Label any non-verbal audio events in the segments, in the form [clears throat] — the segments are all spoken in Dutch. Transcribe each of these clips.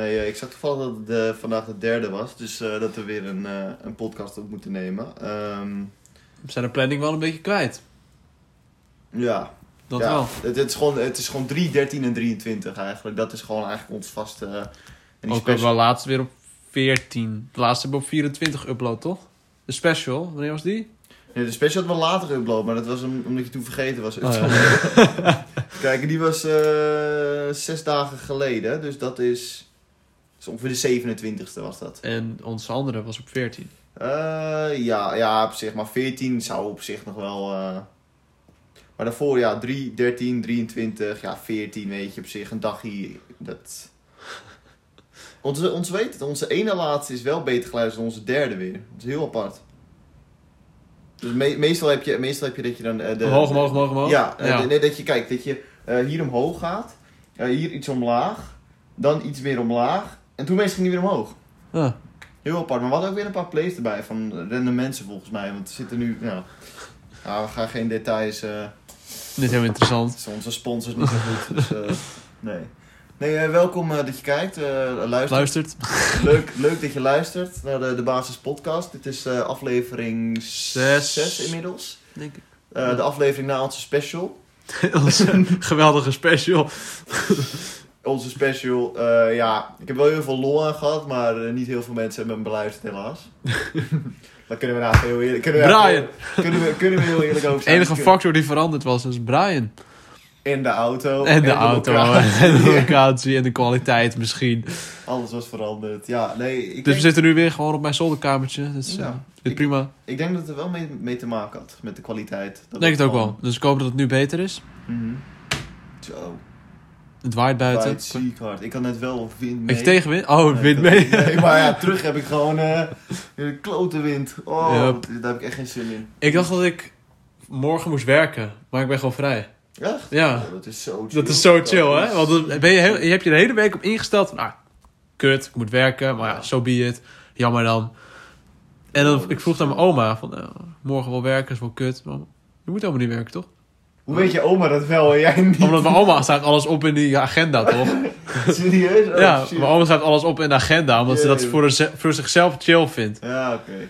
Nee, eh, ik zag toevallig dat het eh, vandaag de derde was. Dus eh, dat we weer een, een podcast op moeten nemen. Ehm, We zijn de planning wel een beetje kwijt. ja, Dat ja. wel. Het, het, is gewoon, het is gewoon 3, 13 en 23 eigenlijk. Dat is gewoon eigenlijk ons vaste... Ook special- hebben we laatst weer op 14. De laatste hebben we op 24 upload, toch? De special, wanneer was die? Nee, de special had wel later geüpload, maar dat was om- omdat je toen vergeten was. Oh, ja. [laughs] Kijk, die was zes dagen geleden. Dus dat is, is ongeveer de 27e was dat. En onze andere was op 14. Eh, ja, ja, op zich. Maar 14 zou op zich nog wel... eh, Maar daarvoor, ja, 3, 13, 23, ja, 14, weet je, op zich een dagje. Dat... [laughs] Onze, ons weet het, onze ene laatste is wel beter geluisterd dan onze derde weer. Dat is heel apart. Dus me- meestal, heb je, meestal heb je dat je dan... eh, de, omhoog, omhoog, omhoog, omhoog? Ja, Ja. nee, dat je kijkt, dat je hier omhoog gaat, hier iets omlaag, dan iets meer omlaag, en toen meestal ging die weer omhoog. Heel apart, maar we hadden ook weer een paar plays erbij van random mensen volgens mij, want er zitten nu, ja, ja we gaan geen details, eh, niet heel interessant. dus onze sponsors niet zo goed, dus eh, nee. Nee, eh, welkom dat je kijkt, luistert. Luistert. Leuk, leuk dat je luistert naar de, de Basis Podcast. Dit is aflevering Zes. 6 inmiddels. Denk ik. De aflevering na onze special. [laughs] Onze geweldige special. Onze special, eh, ja, ik heb wel heel veel lol aan gehad, maar eh, niet heel veel mensen hebben hem beluisterd helaas. [laughs] Daar kunnen we nou heel eerlijk... Kunnen we Brian! Kunnen we, kunnen we heel eerlijk over [laughs] De zijn. enige We factor die veranderd was, is Brian. En de auto. En de auto, locatie. en de [laughs] locatie, en de kwaliteit misschien. Alles was veranderd. Ja, nee, ik, Dus denk, we zitten nu weer gewoon op mijn zolderkamertje. Dat is Ja. Ik- prima. ik denk dat het er wel mee, mee te maken had, met de kwaliteit. Dat denk het ook wel. Dus ik hoop dat het nu beter is. Mhm. Zo, Het waait buiten. buiten ziek hard. Ik had net wel wind mee. Heb je tegenwind? Oh, Nee, wind ik- mee. [laughs] Nee, maar ja, terug heb ik gewoon eh een klote wind. Oh, Yep. daar heb ik echt geen zin in. Ik dacht dat ik morgen moest werken, maar ik ben gewoon vrij. Echt? Ja, Oh, dat is zo chill. dat is zo chill, hè? is- Want ben je, heel, je hebt je de hele week op ingesteld van, ah, kut, ik moet werken, maar ja, Ja. zo be it. Jammer dan. En dan, Oh, ik vroeg aan mijn oma, van, nou, morgen wel werken, is wel kut. Maar je moet helemaal niet werken, toch? Hoe weet je oma dat wel en jij niet? Omdat mijn oma staat alles op in die agenda, [laughs] toch? Serieus? Oh, ja, shit. mijn oma staat alles op in de agenda, omdat ze dat voor, de, voor zichzelf chill vindt. Ja, oké.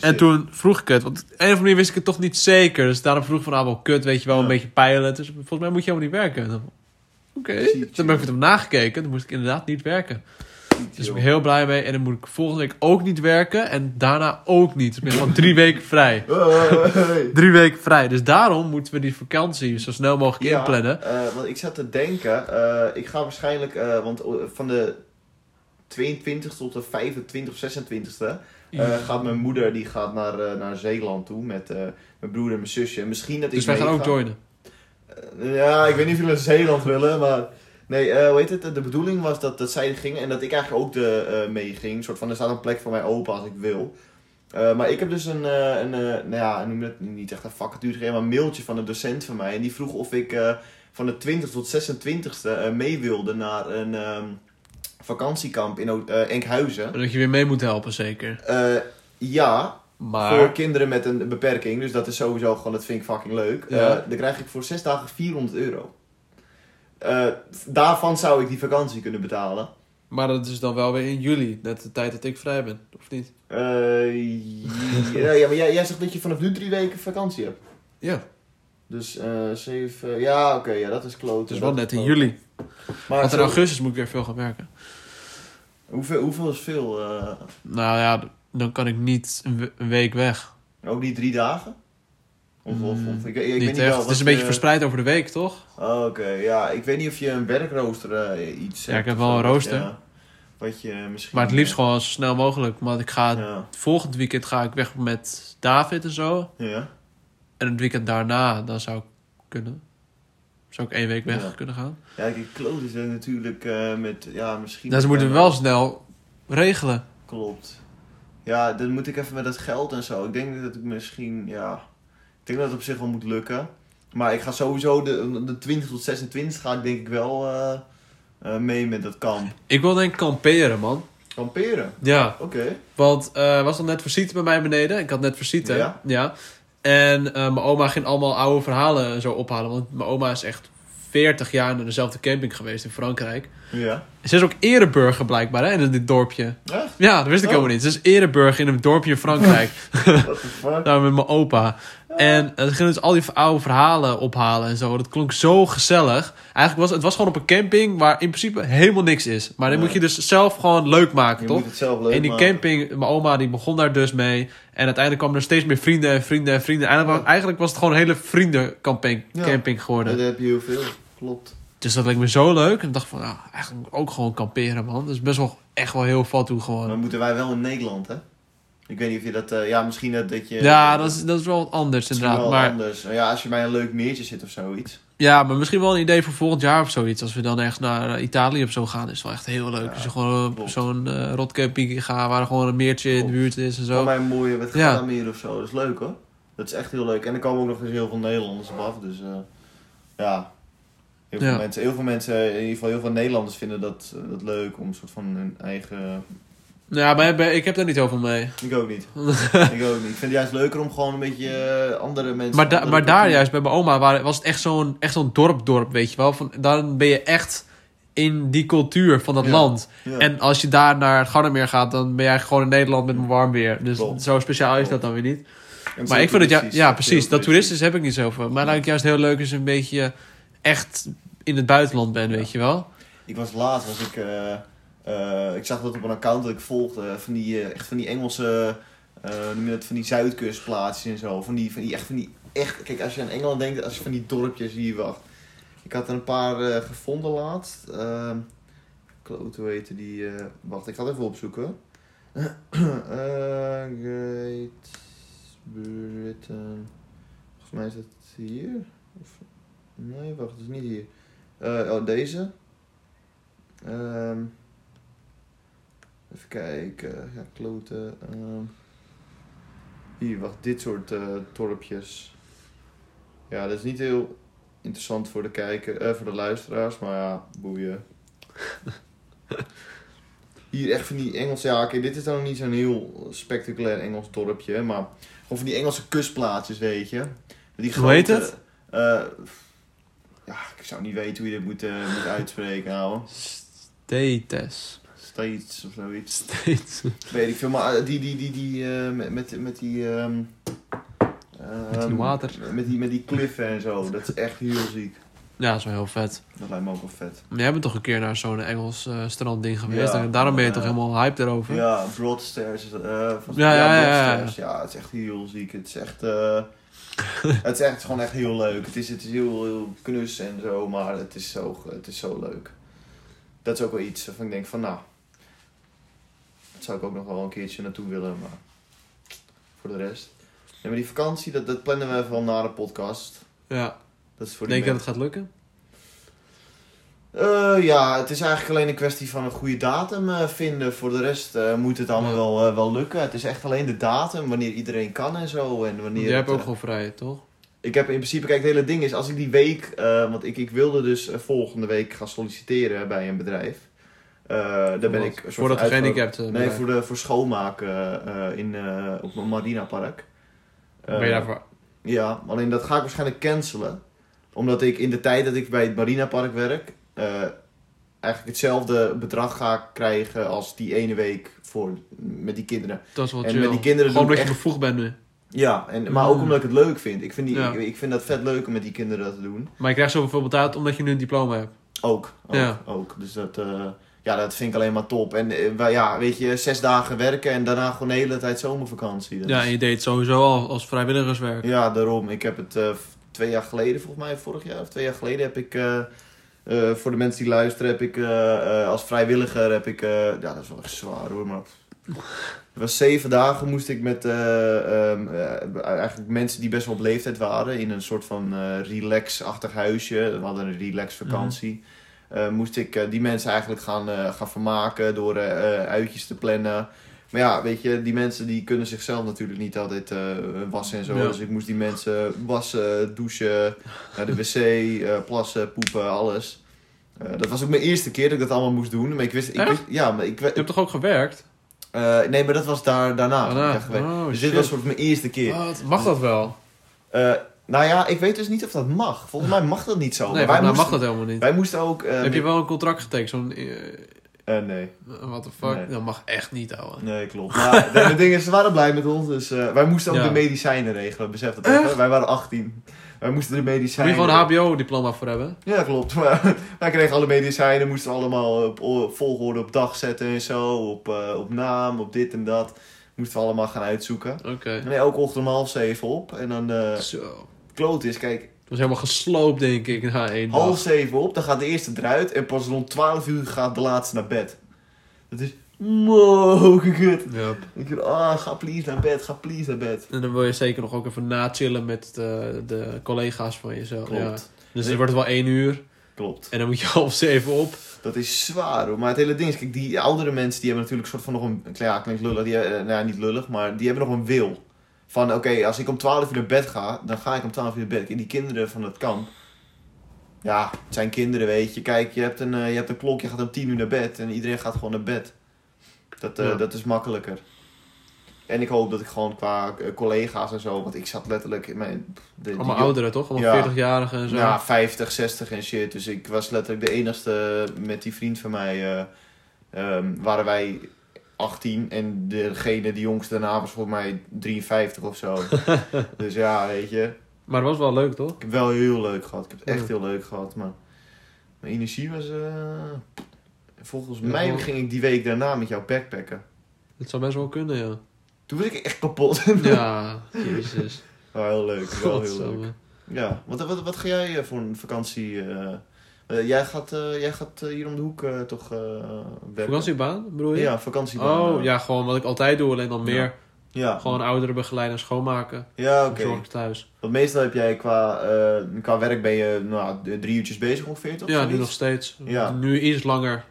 En toen vroeg ik het, want op een of andere manier wist ik het toch niet zeker. Dus daarom vroeg ik van, ah, wel kut, weet je wel, een beetje peilen. Dus volgens mij moet je helemaal niet werken. Oké, toen ben ik met hem nagekeken. Dan moest ik inderdaad niet werken. Dus ik ben heel blij mee. En dan moet ik volgende week ook niet werken. En daarna ook niet. Ik ben gewoon drie weken vrij. [laughs] Drie weken vrij. Dus daarom moeten we die vakantie zo snel mogelijk Ja, inplannen. eh, want ik zat te denken, eh, ik ga waarschijnlijk, eh, want van de 22 tot de 25 of 26e eh, gaat mijn moeder die gaat naar, naar Zeeland toe met mijn broer en mijn zusje. En misschien dat ik dus wij gaan ook joinen. Ja, ik weet niet of jullie naar Zeeland willen, maar... Nee, hoe heet het? De bedoeling was dat, dat zij gingen en dat ik eigenlijk ook de, eh mee ging. Een soort van, er staat een plek voor mij open als ik wil. Eh, maar ik heb dus een, een nou ja, noem het niet echt een vacature gegeven, maar een mailtje van een docent van mij. En die vroeg of ik van de 20 tot 26e eh, mee wilde naar een ehm, vakantiekamp in Enkhuizen. Dat je weer mee moet helpen, zeker. Ja, Maar... voor kinderen met een beperking. Dus dat is sowieso gewoon, dat vind ik fucking leuk. Ja. Dan krijg ik voor zes dagen 400 euro. Eh, daarvan zou ik die vakantie kunnen betalen. Maar dat is dan wel weer in juli. Net de tijd dat ik vrij ben. Of niet? Eh, ja, ja, maar jij, jij zegt dat je vanaf nu drie weken vakantie hebt. Ja. Dus eh zeven... Ja, oké, ja, dat is kloot. Het is wel net in juli. Maar Want in zo- augustus moet ik weer veel gaan werken. hoeveel, hoeveel is veel? Nou ja, dan kan ik niet een week weg. ook niet drie dagen? Of, of, of, ik, ik, ik weet niet niet echt. wel het is een beetje je- verspreid over de week, toch? Oh, Oké, ja. Ik weet niet of je een werkrooster eh, iets Ja, ik heb wel een wat rooster. Wat je misschien... Maar het liefst gewoon zo snel mogelijk. Want ik ga Ja. volgend weekend ga ik weg met David en zo. Ja. En het weekend daarna, dan zou ik kunnen. Zou ik één week weg Ja. kunnen gaan. Ja, ik kloot is natuurlijk eh, met... Ja, misschien... Dus moeten we wel snel regelen. Klopt. Ja, dan moet ik even met dat geld en zo. Ik denk dat ik misschien... Ja... Ik denk dat het op zich wel moet lukken. Maar ik ga sowieso... De, de 20 tot 26 ga ik denk ik wel eh, eh, mee met dat kamp. Ik wil denk ik kamperen, man. Kamperen. Ja, Oké. want eh was al net visite bij mij beneden. Ik had net visite. Ja? En eh, mijn oma ging allemaal oude verhalen zo ophalen. Want mijn oma is echt 40 jaar naar dezelfde camping geweest in Frankrijk. Ja. Ze is ook ereburger blijkbaar, hè, in dit dorpje. Echt? Ja, dat wist ik Oh. helemaal niet. Ze is ereburger in een dorpje in Frankrijk. [laughs] What the fuck? Daar met mijn opa. En eh, ze gingen dus al die oude verhalen ophalen en zo. Dat klonk zo gezellig. Eigenlijk was het was gewoon op een camping waar in principe helemaal niks is. Maar dan moet je dus zelf gewoon leuk maken, Je toch? moet het zelf leuk En die maken. camping, mijn oma die begon daar dus mee. En uiteindelijk kwamen er steeds meer vrienden en vrienden en vrienden. Eigenlijk was, eigenlijk was het gewoon een hele vriendencamping Ja. camping geworden. Dat heb je heel veel. Klopt. Dus dat leek me zo leuk. En ik dacht van, nou, eigenlijk ook gewoon kamperen, man. Dat is best wel echt wel heel fat toe gewoon. Maar moeten wij wel in Nederland, hè? Ik weet niet of je dat... eh, ja, misschien dat, dat je... Ja, dat is, dat is wel wat anders inderdaad. wel Maar, anders. Ja, als je bij een leuk meertje zit of zoiets. ja, maar misschien wel een idee voor volgend jaar of zoiets. Als we dan echt naar eh, Italië of zo gaan, is het wel echt heel leuk. Ja, Als je gewoon zo'n eh rotcamping gaat waar er gewoon een meertje in de buurt is en zo. mij mooie met Ja. Of zo. Dat is leuk, hoor. Dat is echt heel leuk. En er komen ook nog eens heel veel Nederlanders op af. Dus ja... Heel veel, Ja. mensen, heel veel mensen, in ieder geval heel veel Nederlanders vinden dat, dat leuk om een soort van hun eigen... Ja, maar ik heb daar niet heel veel mee. Ik ook niet. [laughs] ik ook niet. Ik vind het juist leuker om gewoon een beetje eh, andere mensen... Maar, da- andere maar daar juist, bij mijn oma, was het echt zo'n zo'n dorp-dorp, weet je wel. Van, dan ben je echt in die cultuur van dat Ja. land. Ja. En als je daar naar het Gardermeer gaat, dan ben eigenlijk gewoon in Nederland met een warm weer. Dus zo speciaal is dat dan weer niet. En Maar zo ik vind het, ja, ja precies, dat toeristisch heb ik niet zoveel. Maar lijkt juist heel leuk als je een beetje echt in het buitenland bent, weet je wel. Ik was laatst, was ik, eh, eh, ik zag dat op een account dat ik volgde, van die, eh, echt van die Engelse, eh, dat, van die zuidkustplaatsjes en zo. Van die, van die, echt van die, echt, kijk als je aan Engeland denkt, als je van die dorpjes hier wacht. Ik had er een paar eh, gevonden laatst. Ehm kloot, heette die, eh, wacht, ik ga het even opzoeken. [clears throat] Eh, Great Britain, volgens mij is het hier. Of, nee, wacht, het is niet hier. Eh, oh, deze. Ehm even kijken. Ja, kloten. Ehm hier, wacht. Dit soort eh, dorpjes. Ja, dat is niet heel interessant voor de, kijker, eh, voor de luisteraars. Maar ja, boeien. [laughs] Hier echt van die Engelse... Ja, oké, dit is dan niet zo'n heel spectaculair Engels dorpje. Maar gewoon van die Engelse kustplaatsjes, weet je. Die Hoe heet grote, het? eh, ja, ik zou niet weten hoe je dit moet, moet uitspreken, ouwe. States. States of zoiets. States. Weet ik veel, maar eh, die, die, die, die, eh, met, met, met die... ehm, Met die ehm, water. Met die, met die kliffen en zo. Dat is echt heel ziek. Ja, dat is wel heel vet. Dat lijkt me ook wel vet. Maar jij bent toch een keer naar zo'n Engels eh strandding geweest? Ja, en daarom ben je toch helemaal hyped erover? Ja, Broadstairs. eh van, Ja, ja, ja, ja, Broadstairs. Ja, het is echt heel ziek. Het is echt... eh, [laughs] het is echt gewoon echt heel leuk. Het is, het is heel, heel knus en zo, maar het is zo, het is zo leuk. Dat is ook wel iets waarvan ik denk van, nou... Zou ik ook nog wel een keertje naartoe willen, maar... Voor de rest... Nee, maar die vakantie, dat, dat plannen we even wel na de podcast. Ja. Dat is voor Denk je dat het gaat lukken? Eh, ja, het is eigenlijk alleen een kwestie van een goede datum eh, vinden. Voor de rest eh, moet het allemaal Ja. wel, wel lukken. Het is echt alleen de datum, wanneer iedereen kan en zo. En wanneer Jij hebt ook gewoon vrij, toch? Ik heb in principe, kijk, het hele ding is, als ik die week, want ik, ik wilde dus volgende week gaan solliciteren bij een bedrijf. Eh, daar ben Wat? ik Voor dat gehandicapten Nee, bedrijf. voor, de, voor schoonmaken eh, in, eh, op een Marina Park. Ben je daarvoor... Ja, alleen dat ga ik waarschijnlijk cancelen. Omdat ik in de tijd dat ik bij het Marina Park werk, eigenlijk hetzelfde bedrag ga krijgen als die ene week voor, met die kinderen. Dat is wel En chill. met die kinderen Gewoon omdat ik je echt- bevoegd bent nu. Ja, en, maar ook Mm. omdat ik het leuk vind. Ik vind, die, Ja. ik, ik vind dat vet leuk om met die kinderen dat te doen. Maar je krijgt zoveel betaald omdat je nu een diploma hebt. Ook, ook, Ja. ook. Dus dat, ja, dat vind ik alleen maar top. En eh, ja, weet je, zes dagen werken en daarna gewoon de hele tijd zomervakantie. Ja, en je deed het sowieso al als vrijwilligerswerk. Ja, daarom. Ik heb het eh, twee jaar geleden, volgens mij vorig jaar of twee jaar geleden, heb ik, eh, voor de mensen die luisteren, heb ik als vrijwilliger, heb ik, ja dat is wel echt zwaar hoor, maar het was zeven dagen moest ik met eh, ehm, eh, eigenlijk mensen die best wel op leeftijd waren, in een soort van relax-achtig huisje, we hadden een relax vakantie. Eh, moest ik eh, die mensen eigenlijk gaan, eh, gaan vermaken door uitjes te plannen. Maar ja, weet je, die mensen die kunnen zichzelf natuurlijk niet altijd wassen en zo. Ja. Dus ik moest die mensen wassen, douchen, naar de wc, plassen, poepen, alles. Dat was ook mijn eerste keer dat ik dat allemaal moest doen. Maar ik wist, ik wist ja, maar ik Je hebt toch ook gewerkt? nee, maar dat was daar, daarna. Oh, dus dit was soort mijn eerste keer. Wat? Mag dat wel? Nou ja, ik weet dus niet of dat mag. Volgens mij mag dat niet zo. nee, Maar wij, mag dat helemaal niet. wij moesten ook... eh, Heb je wel een contract getekend? Zo'n... eh, eh, nee. what the fuck? Nee. Dat mag echt niet, ouwe. Nee, klopt. Maar [laughs] de- het ding is, ze waren blij met ons. Dus wij moesten ook Ja. de medicijnen regelen. Besef dat. Wij waren 18. Wij moesten de Moet je medicijnen... gewoon een HBO-diploma voor hebben? Ja, klopt. Maar [laughs] wij kregen alle medicijnen, moesten allemaal op volgorde op dag zetten en zo, op, op naam, op dit en dat. Moesten we allemaal gaan uitzoeken. Oké. En elke ochtend om half zeven op. En dan Zo. Kloot is, kijk, Dat was helemaal gesloopt, denk ik, na één half zeven op, dan gaat de eerste eruit en pas rond 12 uur gaat de laatste naar bed. Dat is mogen kut. Ik denk, ah, ga please naar bed, ga please naar bed. En dan wil je zeker nog ook even nachillen met de, de collega's van jezelf. Klopt, Ja. Dus dan wordt het wel één uur. klopt. En dan moet je [laughs] half zeven op. Dat is zwaar hoor. Maar het hele ding is, kijk, die oudere mensen die hebben natuurlijk een soort van nog een, ja, klinkt lullig, die, eh, nou ja, niet lullig, maar die hebben nog een wil. Van oké, als ik om 12 uur naar bed ga, dan ga ik om 12 uur naar bed. En die kinderen van het kamp, ja, het zijn kinderen, weet je. Kijk, je hebt een, eh, je hebt een klok, je gaat om 10 uur naar bed en iedereen gaat gewoon naar bed. Dat, eh, Ja. dat is makkelijker. En ik hoop dat ik gewoon qua eh, collega's en zo, want ik zat letterlijk in mijn... De, Allemaal ouderen, toch? Allemaal Ja. 40-jarigen en zo. ja, 50, 60 en shit. Dus ik was letterlijk de enigste met die vriend van mij. eh, ehm, waren wij 18 en degene, die jongste daarna was voor mij 53 of zo. [laughs] dus ja, weet je. Maar het was wel leuk, toch? Ik heb wel heel leuk gehad. Ik heb het echt heel leuk gehad. Maar mijn energie was. eh, volgens Ja, mij ging ik die week daarna met jou backpacken. Het zou best wel kunnen, ja. Toen was ik echt kapot. [laughs] Ja, [laughs] jezus. Maar heel leuk. Wel heel leuk. Ja, wat, wat, wat ga jij eh, voor een vakantie? eh, eh, jij gaat, eh, jij gaat eh, hier om de hoek toch werken? Vakantiebaan, bedoel je? Ja, vakantiebaan. Oh, ja, gewoon wat ik altijd doe, alleen dan meer. Ja, Gewoon ouderen begeleiden en schoonmaken. ja oké. Zorg thuis. Want meestal heb jij qua, qua werk ben je nou, drie uurtjes bezig ongeveer, toch? Ja, nu nog steeds. Ja. Nu iets langer.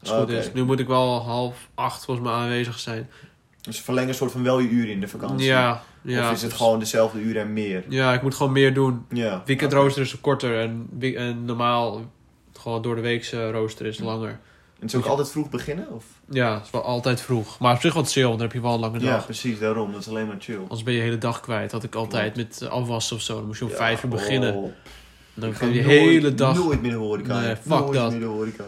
Als het goed Oké. is. Nu moet ik wel half acht volgens mij aanwezig zijn. Dus verlengen een soort van wel je uren in de vakantie. Ja, ja. of is het gewoon dezelfde uren en meer? Ja, ik moet gewoon meer doen. Ja. Weekendrooster is korter en, en normaal gewoon door de weekse rooster is langer. En het is ook altijd vroeg beginnen? Of? Ja, het is wel altijd vroeg. Maar op zich wat chill, want dan heb je wel een lange Ja, dag. precies, daarom. Dat is alleen maar chill. Anders ben je de hele dag kwijt. Had ik altijd met afwassen of zo. Dan moest je om vijf uur Ja, beginnen. oh, Dan ik ga kun je de hele dag... Nooit meer de horeca. Nee, fuck nooit dat. meer de horeca.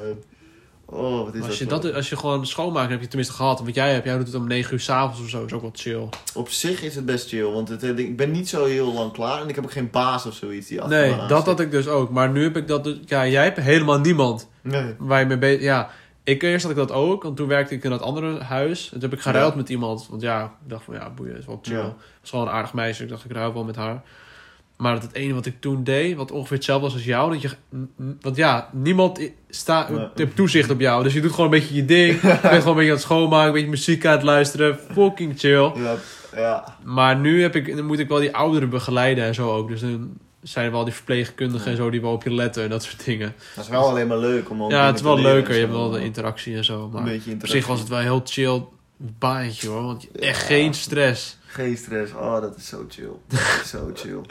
Oh, wat is als je, dat, als je gewoon schoonmaakt, heb je tenminste gehad. Wat jij hebt, jij doet het om 9 uur s'avonds of zo. is ook wel chill. Op zich is het best chill, want het, ik ben niet zo heel lang klaar en ik heb ook geen baas of zoiets die achter Nee, dat zit. had ik dus ook. Maar nu heb ik dat... dus- Ja, jij hebt helemaal niemand Nee. waar je mee bezig... Ja, ik, eerst had ik dat ook. Want toen werkte ik in dat andere huis. En toen heb ik geruild Ja. met iemand. Want ja, ik dacht van ja, boeien, is wel chill. Ja. Het was gewoon een aardig meisje. Ik dacht, ik ruil wel met haar. Maar het ene wat ik toen deed, wat ongeveer hetzelfde was als jou. Dat je, want ja, niemand i- sta, Nee. toezicht op jou. Dus je doet gewoon een beetje je ding. [laughs] je bent gewoon een beetje aan het schoonmaken, een beetje muziek aan het luisteren. Fucking chill. Ja, ja. Maar nu heb ik, dan moet ik wel die ouderen begeleiden en zo ook. Dus dan zijn er wel die verpleegkundigen en zo die wel op je letten en dat soort dingen. Dat is wel alleen maar leuk om ja, het is wel leuker. Je hebt wel de interactie en zo. Een Maar beetje op zich was het wel heel chill baantje hoor. Want echt Ja. geen stress. Geen stress. Oh, dat is zo chill. Dat is zo chill. [laughs]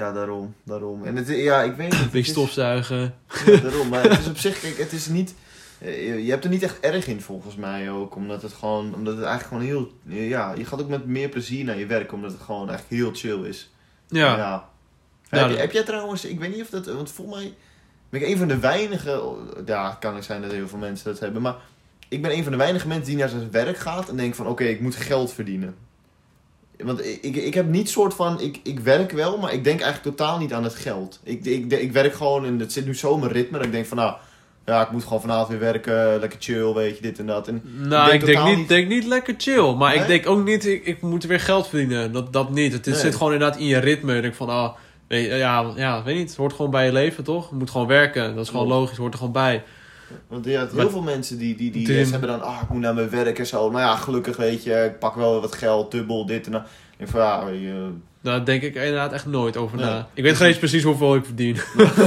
Ja, daarom. Daarom. En het, ja, ik weet niet. Beetje is- stofzuigen. Ja, daarom. Maar het is op zich, kijk, het is niet... eh, Je hebt er niet echt erg in volgens mij ook. Omdat het gewoon, omdat het eigenlijk gewoon heel... Ja, je gaat ook met meer plezier naar je werk. Omdat het gewoon echt heel chill is. Ja. ja. Ja, heb, je- heb jij trouwens, ik weet niet of dat, want volgens mij ben ik een van de weinige, ja, het kan ook zijn dat heel veel mensen dat hebben, maar ik ben een van de weinige mensen die naar zijn werk gaat en denkt van, oké, ik moet geld verdienen. Want ik, ik, ik heb niet soort van, ik, ik werk wel, maar ik denk eigenlijk totaal niet aan het geld. Ik, ik, ik werk gewoon en het zit nu zo in mijn ritme dat ik denk van, nou, ja, ik moet gewoon vanavond weer werken, lekker chill, weet je, dit en dat. En Nou, denk ik denk totaal niet, niet- denk niet lekker chill. Maar Nee? ik denk ook niet, ik, ik moet weer geld verdienen. Dat, dat niet. Het Nee. zit gewoon inderdaad in je ritme. Ik denk van, ah, weet je, ja, ja, weet niet. Het hoort gewoon bij je leven, toch? Je moet gewoon werken. Dat is gewoon logisch. hoort er gewoon bij. Want ja, heel Maar- veel mensen die, die, die, hebben dan, ah, ik moet naar mijn werk en zo. Nou ja, gelukkig weet je, ik pak wel wat geld, dubbel, dit en dat. Ik van, ja, je, Daar denk ik inderdaad echt nooit over Nee. na. Ik weet geen eens precies hoeveel ik verdien.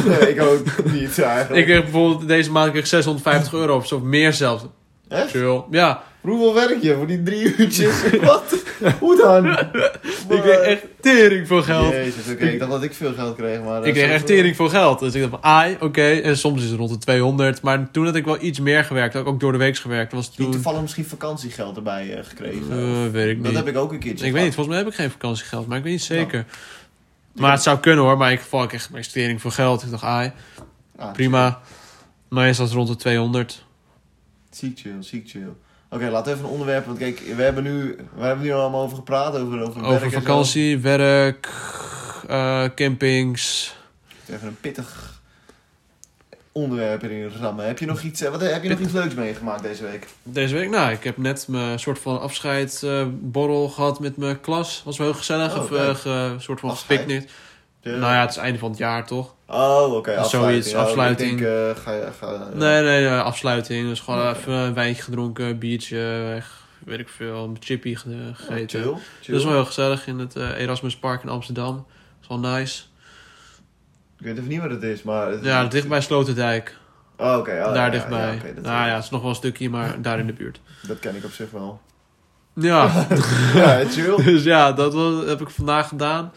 nee, ik ook niet [laughs] eigenlijk. ik kreeg bijvoorbeeld deze maand kreeg ik 650 euro of zo. Of meer zelfs. Echt? Chill. Ja, Hoeveel werk je voor die drie uurtjes? [laughs] Wat? Hoe dan? ik kreeg echt tering voor geld. Jezus, oké, ik dacht dat ik veel geld kreeg, maar... Ik kreeg echt tering voor geld. Dus ik dacht van, ai, oké. En soms is het rond de 200. Maar toen had ik wel iets meer gewerkt. Ook, ook door de week gewerkt. Dat was Niet toen... toevallig misschien vakantiegeld erbij eh, gekregen? Eh, weet ik dat niet. heb ik ook een keertje Ik weet niet, volgens mij heb ik geen vakantiegeld, maar ik weet niet zeker. Maar het zou kunnen hoor, maar ik val echt mijn investering voor geld. Ik dacht, ai, Ah, prima. Meestal is het rond de 200. Ziek chill, ziek chill. Oké, laten we even een onderwerp, want kijk, we hebben nu, waar hebben we nu allemaal over gepraat? Over, over, werk Over vakantie, werk, eh, campings. Even een pittig onderwerp erin rammen. Heb je nog iets, eh, wat, heb je nog iets leuks meegemaakt deze week? Deze week, nou, ik heb net mijn soort van afscheidsborrel gehad met mijn klas. Was wel heel gezellig. Oh, of ge- soort van Afscheid? De- Nou ja, het is einde van het jaar toch? Oh, oké, afsluiting. Zoiets, Ja, ik afsluiting. denk, eh, ga je, ga, Nee, nee, eh, afsluiting. Dus gewoon even een wijntje gedronken, biertje, weg, weet ik veel, een chippy Oh, gegeten. chill, chill. Dat is wel heel gezellig in het eh, Erasmus Park in Amsterdam. Dat is wel nice. Ik weet even niet wat het is, maar... het- Ja, dicht bij Sloterdijk. Oh, oké. oh, ja, daar ja, dichtbij. Ja, nou ja, het is nog wel een stukje, maar [laughs] daar in de buurt. dat ken ik op zich wel. Ja, [laughs] ja, chill. [laughs] dus ja, dat heb ik vandaag gedaan.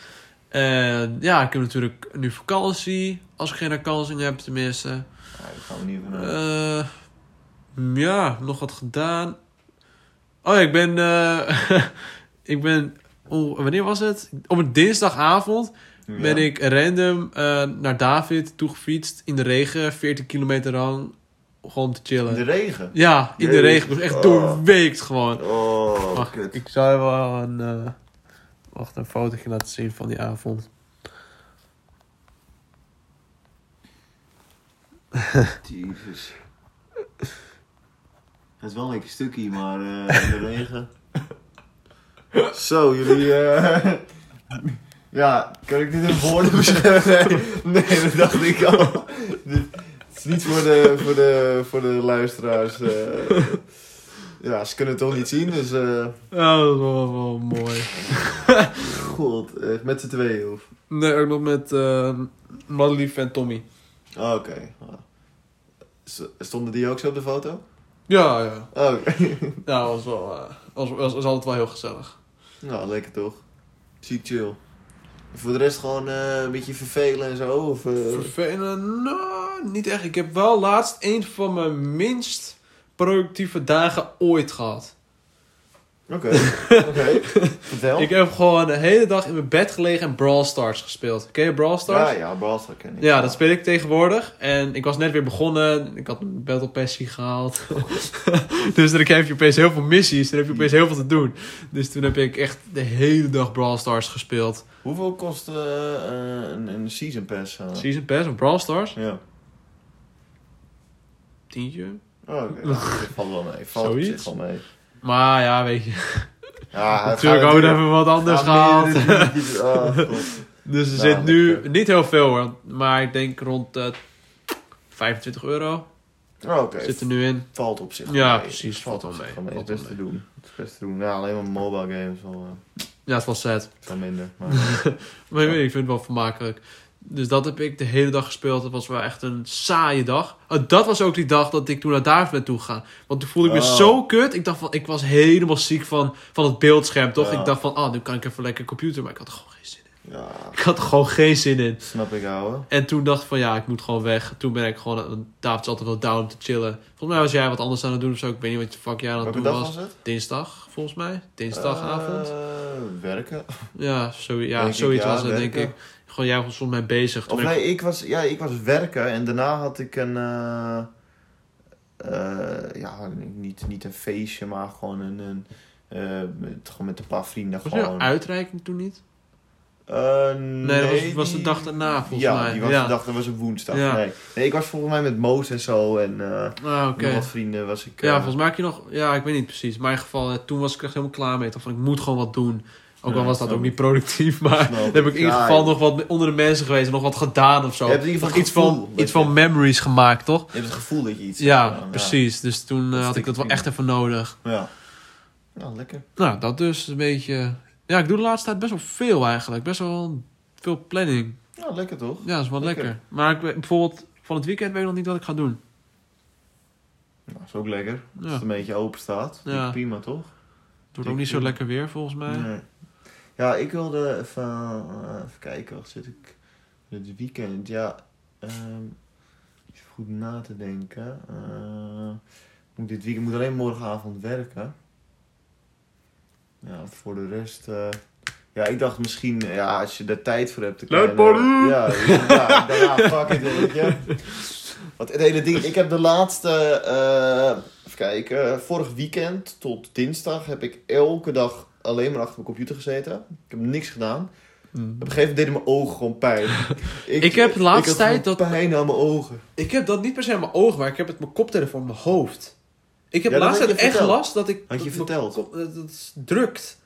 En ja, ik heb natuurlijk nu vakantie. Als ik geen herkansing heb, tenminste. Ja, daar gaan we niet Eh, ja, nog wat gedaan. Oh ja, ik ben... eh, [laughs] ik ben... oh, wanneer was het? Op een dinsdagavond ben ik random eh, naar David toegefietst in de regen. 14 kilometer lang. Gewoon te chillen. In de regen. Ja, in de regen. Was echt Oh. doorweekt gewoon. Oh, kut. ik zou wel een, wacht, een fotootje laten zien van die avond. [laughs] Jezus. Het is wel een lekker stukje, maar eh, [laughs] in de regen. Zo, jullie. eh [laughs] ja, kan ik dit in woorden beschrijven? Nee, nee, dat dacht ik al. Het is niet voor de, voor de, voor de luisteraars. eh. Ja, ze kunnen het toch niet zien, dus. eh Ja, dat is wel, wel mooi. [laughs] God, eh, met z'n tweeën of. Nee, ook nog met uh, Madelief en Tommy. Oh, Oké. Ah. S- Stonden die ook zo op de foto? Ja, ja. Oh, Oké. [laughs] Ja, was wel, eh, was, was, was altijd wel heel gezellig. Nou, lekker toch? Ziek chill. Voor de rest gewoon eh, een beetje vervelen en zo? Of, eh, Vervelend? Nou, niet echt. Ik heb wel laatst een van mijn minst productieve dagen ooit gehad. Oké, oké. [laughs] Vertel. Ik heb gewoon de hele dag in mijn bed gelegen en Brawl Stars gespeeld. Ken je Brawl Stars? Ja, ja, Balstar ken ik. Ja, dat speel ik tegenwoordig. En ik was net weer begonnen. Ik had een Battle Passie gehaald. [laughs] dus dan heb je opeens heel veel missies. Dan heb je opeens heel veel te doen. Dus toen heb ik echt de hele dag Brawl Stars gespeeld. Hoeveel kost eh, eh, een, een season pass? eh? Season Pass of Brawl Stars? Ja. Tientje. Oh, oké. Nou, dat valt wel mee. Valt op Zoiets. zich wel mee. Maar ja, weet je. Ja, natuurlijk ook even wat anders gehaald. [laughs] Oh. [laughs] Dus er Nou, zit nu lekker. niet heel veel hoor. Maar ik denk rond eh 25 euro Oh, Oké, zit er nu in. valt op zich Ja, mee. precies, valt mee. wel mee. Valt Het is best te doen. Het is best te doen. Ja, alleen maar mobile games eh, Ja, het was sad. wel minder. Maar... [laughs] Maar ik vind het wel vermakelijk. Dus dat heb ik de hele dag gespeeld. Dat was wel echt een saaie dag. Oh, dat was ook die dag dat ik toen naar David ben toegegaan. Want toen voelde ik me Oh. zo kut. Ik dacht van, ik was helemaal ziek van, van het beeldscherm, toch? Ja. Ik dacht van, ah, nu kan ik even lekker computer. Maar ik had er gewoon geen zin in. ja, Ik had er gewoon geen zin in. snap ik, ouwe. En toen dacht ik van, ja, ik moet gewoon weg. Toen ben ik gewoon, David is altijd wel down om te chillen. Volgens mij was jij wat anders aan het doen of zo. Ik weet niet wat de fuck jij aan het doen was. was het? Dinsdag, volgens mij. Dinsdagavond. Eh, werken. ja, zo, ja zoiets ja, was het, denk ik. Gewoon, jij was volgens mij bezig. Toen Of ik- nee, ik was, ja, ik was werken en daarna had ik een... eh, eh, ja, niet, niet een feestje, maar gewoon een... een eh, met, gewoon met een paar vrienden. Was gewoon. een uitreiking toen niet? Nee, dat was, was de dag daarna volgens ja, mij. die was ja. de dag, dat was op woensdag. Ja. Nee. nee, ik was volgens mij met Moos en zo en Ah, nog wat vrienden was ik... Ja, volgens mij heb je nog... Ja, ik weet niet precies. In mijn geval, toen was ik echt helemaal klaar mee. Dacht van, ik moet gewoon wat doen. Ook al was dat ook niet productief, maar dan heb ik in ieder geval nog wat onder de mensen geweest en nog wat gedaan of zo. Je hebt in ieder geval iets van, dat iets van memories gemaakt, toch? Je hebt het gevoel dat je iets Ja, precies. Dus toen eh, Dat had ik dat wel echt even nodig. Ja. Ja, lekker. Nou, dat dus een beetje... Ja, ik doe de laatste tijd best wel veel eigenlijk. Best wel veel planning. Ja, lekker toch? Ja, dat is wel lekker. Lekker. Maar ik, weet- bijvoorbeeld van het weekend weet ik nog niet wat ik ga doen. Nou, is ook lekker. Als het een beetje open staat. Ja. Prima toch? Het wordt ook niet zo lekker weer volgens mij. Nee. Ja, ik wilde even, eh, even kijken, wat zit ik het weekend? Ja, ehm even goed na te denken. Eh, moet dit weekend moet alleen morgenavond werken. Ja, voor de rest, eh, Ja, ik dacht misschien, ja, als je er tijd voor hebt. Leuk, Polly! Ja, ja, ja, [laughs] fuck it, weet je. Want het hele ding, ik heb de laatste, eh, even kijken, vorig weekend tot dinsdag heb ik elke dag alleen maar achter mijn computer gezeten. Ik heb niks gedaan. Mm. Op een gegeven moment deden mijn ogen gewoon pijn. [laughs] Ik heb de laatste ik tijd dat- pijn aan mijn ogen. Ik heb dat niet per se aan mijn ogen, maar ik heb het mijn koptelefoon in mijn hoofd. Ik heb Ja, laatst echt verteld. last dat ik... Had je verteld. dat het drukt.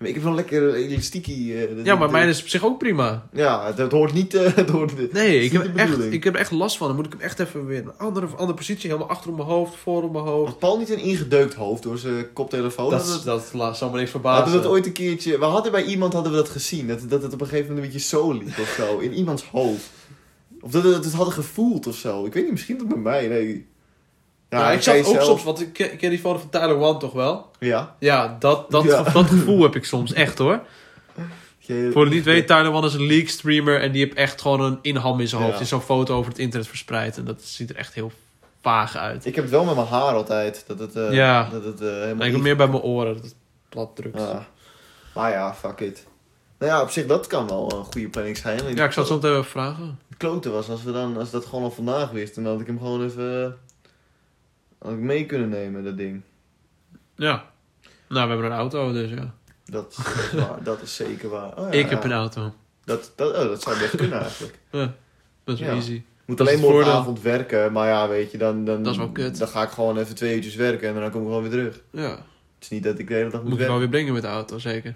Ik heb wel lekker elastiekie. eh, dat- Ja, maar dat- mijn is op zich ook prima. Ja, het, het hoort niet... eh, [laughs] het hoort, Nee, ik heb, echt, ik heb er echt last van. Dan moet ik hem echt even weer in een andere, andere positie. Helemaal achter op mijn hoofd, voor op mijn hoofd. Had Paul niet een ingedeukt hoofd door zijn koptelefoon? Dat, dat la- zal me niks hadden verbazen. we dat ooit een keertje... We hadden bij iemand hadden we dat gezien. Dat, dat het op een gegeven moment een beetje zo liep of zo. In iemands hoofd. Of dat we het hadden gevoeld of zo. Ik weet niet, misschien dat bij mij. Nee. Ja, ik zag ook zelf- soms, want ik, ken- die foto van Tyler One toch wel? Ja. Ja, dat, dat, Ja. dat gevoel heb ik soms echt hoor. Voor het niet weet, Tyler One is een leak streamer en die heeft echt gewoon een inham in zijn hoofd. Ja. Die zo'n foto over het internet verspreid en dat ziet er echt heel vaag uit. Ik heb het wel met mijn haar altijd. Dat het, eh, Ja. dat het eh, helemaal ik heb meer bij mijn oren, dat het plat drukt. Ja, Ja. Maar ja, fuck it. Nou ja, op zich, dat kan wel een goede planning zijn. Alleen ik zal het zo even vragen. Het klote was, als we dan, als dat gewoon al vandaag wisten, dan had ik hem gewoon even... had ik mee kunnen nemen, dat ding. Ja. Nou, we hebben een auto, dus ja. Dat, dat is [laughs] waar, dat is zeker waar. Oh, ja, ik heb een auto. Dat, dat, oh, dat zou best kunnen eigenlijk. [laughs] Ja, dat is wel Ja. easy. Ik moet Dat alleen morgenavond werken, maar ja, weet je, dan, dan, Dat is wel kut. dan ga ik gewoon even twee uurtjes werken en dan kom ik gewoon weer terug. Ja. Het is niet dat ik de hele dag moet, Moet je wel weer brengen met de auto, zeker.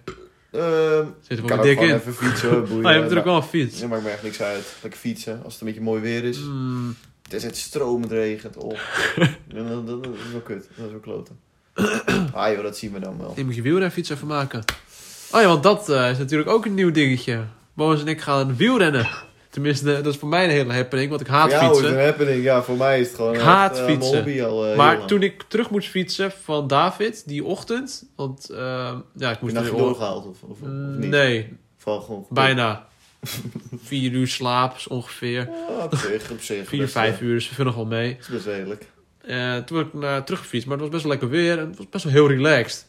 Ehm, Zit er ik wel ook dik in. even fietsen, [laughs] boeien. Oh, je hebt natuurlijk maar, wel een fiets. ja, maakt me echt niks uit. Lekker fietsen, als het een beetje mooi weer is. Mm, Het is het stromend regent. Oh. Ja, dat, dat, dat is wel kut. Dat is wel kloten. Ah joh, dat zien we dan wel. je moet je wielrenfiets even maken. Oh ja, want dat eh, is natuurlijk ook een nieuw dingetje. Boos en ik gaan wielrennen. Tenminste, dat is voor mij een hele happening, want ik haat Voor jou is fietsen. een happening. Ja, voor mij is het gewoon Ik haat eh, fietsen. hobby al eh, Maar toen ik terug moest fietsen van David, die ochtend. Want ja, ik moest er je weer- doorgehaald of, of, of niet? Nee, Val gewoon bijna. Vier uur slaap is ongeveer. Ah, op zich, op zich. Vier, vijf eh, uur, dus we nog wel mee. Dat is best redelijk. Eh, toen ben ik naar teruggefietst, maar het was best wel lekker weer en het was best wel heel relaxed.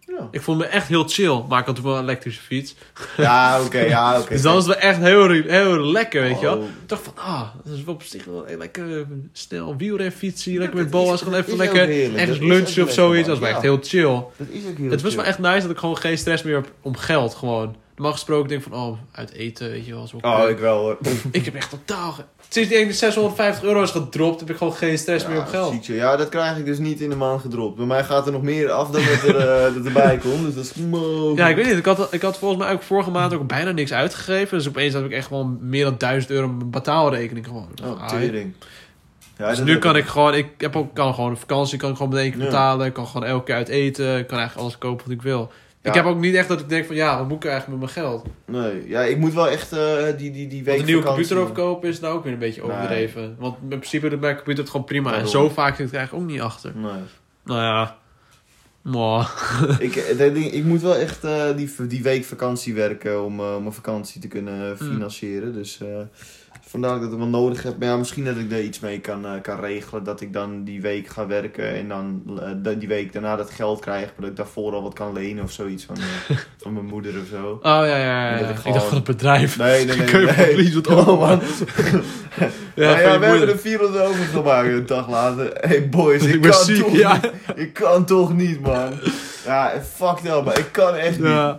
Ja, Ik voelde me echt heel chill, maar ik had toen wel een elektrische fiets. ja oké, ja, oké. [laughs] Dus dan is het wel echt heel, heel lekker, weet je wel. Oh. Ik dacht van, ah, dat is wel op zich wel een lekker eh, snel wielrenfietsen. hier, lekker Ja, met boa's, gewoon even lekker ergens lunchen of zoiets. Dat was wel echt Ja. heel chill. Dat is ook heel Het was wel echt nice dat ik gewoon geen stress meer heb om geld, gewoon. Normaal gesproken denk ik van, oh, uit eten, weet je wel. Zo Oh, ik wel hoor. [laughs] ik heb echt totaal... ge- Sinds die ene 650 euro is gedropt, heb ik gewoon geen stress meer op geld. ziet je. Ja, dat krijg ik dus niet in de maand gedropt. Bij mij gaat er nog meer af dan dat er, eh, dat erbij [laughs] komt. Dus dat is mogelijk. Ja, ik weet niet. Ik had, ik had volgens mij ook vorige maand ook bijna niks uitgegeven. Dus opeens had ik echt gewoon meer dan 1000 euro op mijn betaalrekening gewoon. Oh, Ah, tering. Ja, dus nu kan ik gewoon, ik heb ook, kan gewoon een vakantie, kan ik gewoon met één keer Ja. betalen. Ik kan gewoon elke keer uit eten. Ik kan eigenlijk alles kopen wat ik wil. Ik heb ook niet echt dat ik denk van, ja, wat moet ik eigenlijk met mijn geld? Nee, ja, ik moet wel echt eh, die, die, die week een nieuwe computer overkopen is nou ook weer een beetje Nee. overdreven. Want in principe doet mijn computer het gewoon prima. En zo vaak zit ik eigenlijk ook niet achter. Nee. Nou ja, [laughs] ik, eh, ding- ik moet wel echt eh, die, die week vakantie werken om, om mijn vakantie te kunnen Hmm. financieren. Dus vandaar dat ik het wel nodig heb. Maar ja, misschien dat ik er iets mee kan, eh, kan regelen. Dat ik dan die week ga werken en dan eh, die week daarna dat geld krijg. Maar dat ik daarvoor al wat kan lenen of zoiets van, eh, [laughs] van mijn moeder of zo. Oh ja, ja, ja. Ik Ik, gewoon- dacht van het bedrijf. Nee, nee, [laughs] nee. Kun je nee, wat [laughs] Oh man. Ja, Ja, we hebben er 400 overgemaakt een dag later. Hey boys, ik, kan ziek, toch ja. niet. Ik kan toch niet, man. Ja, fuck dat, maar ik kan echt niet.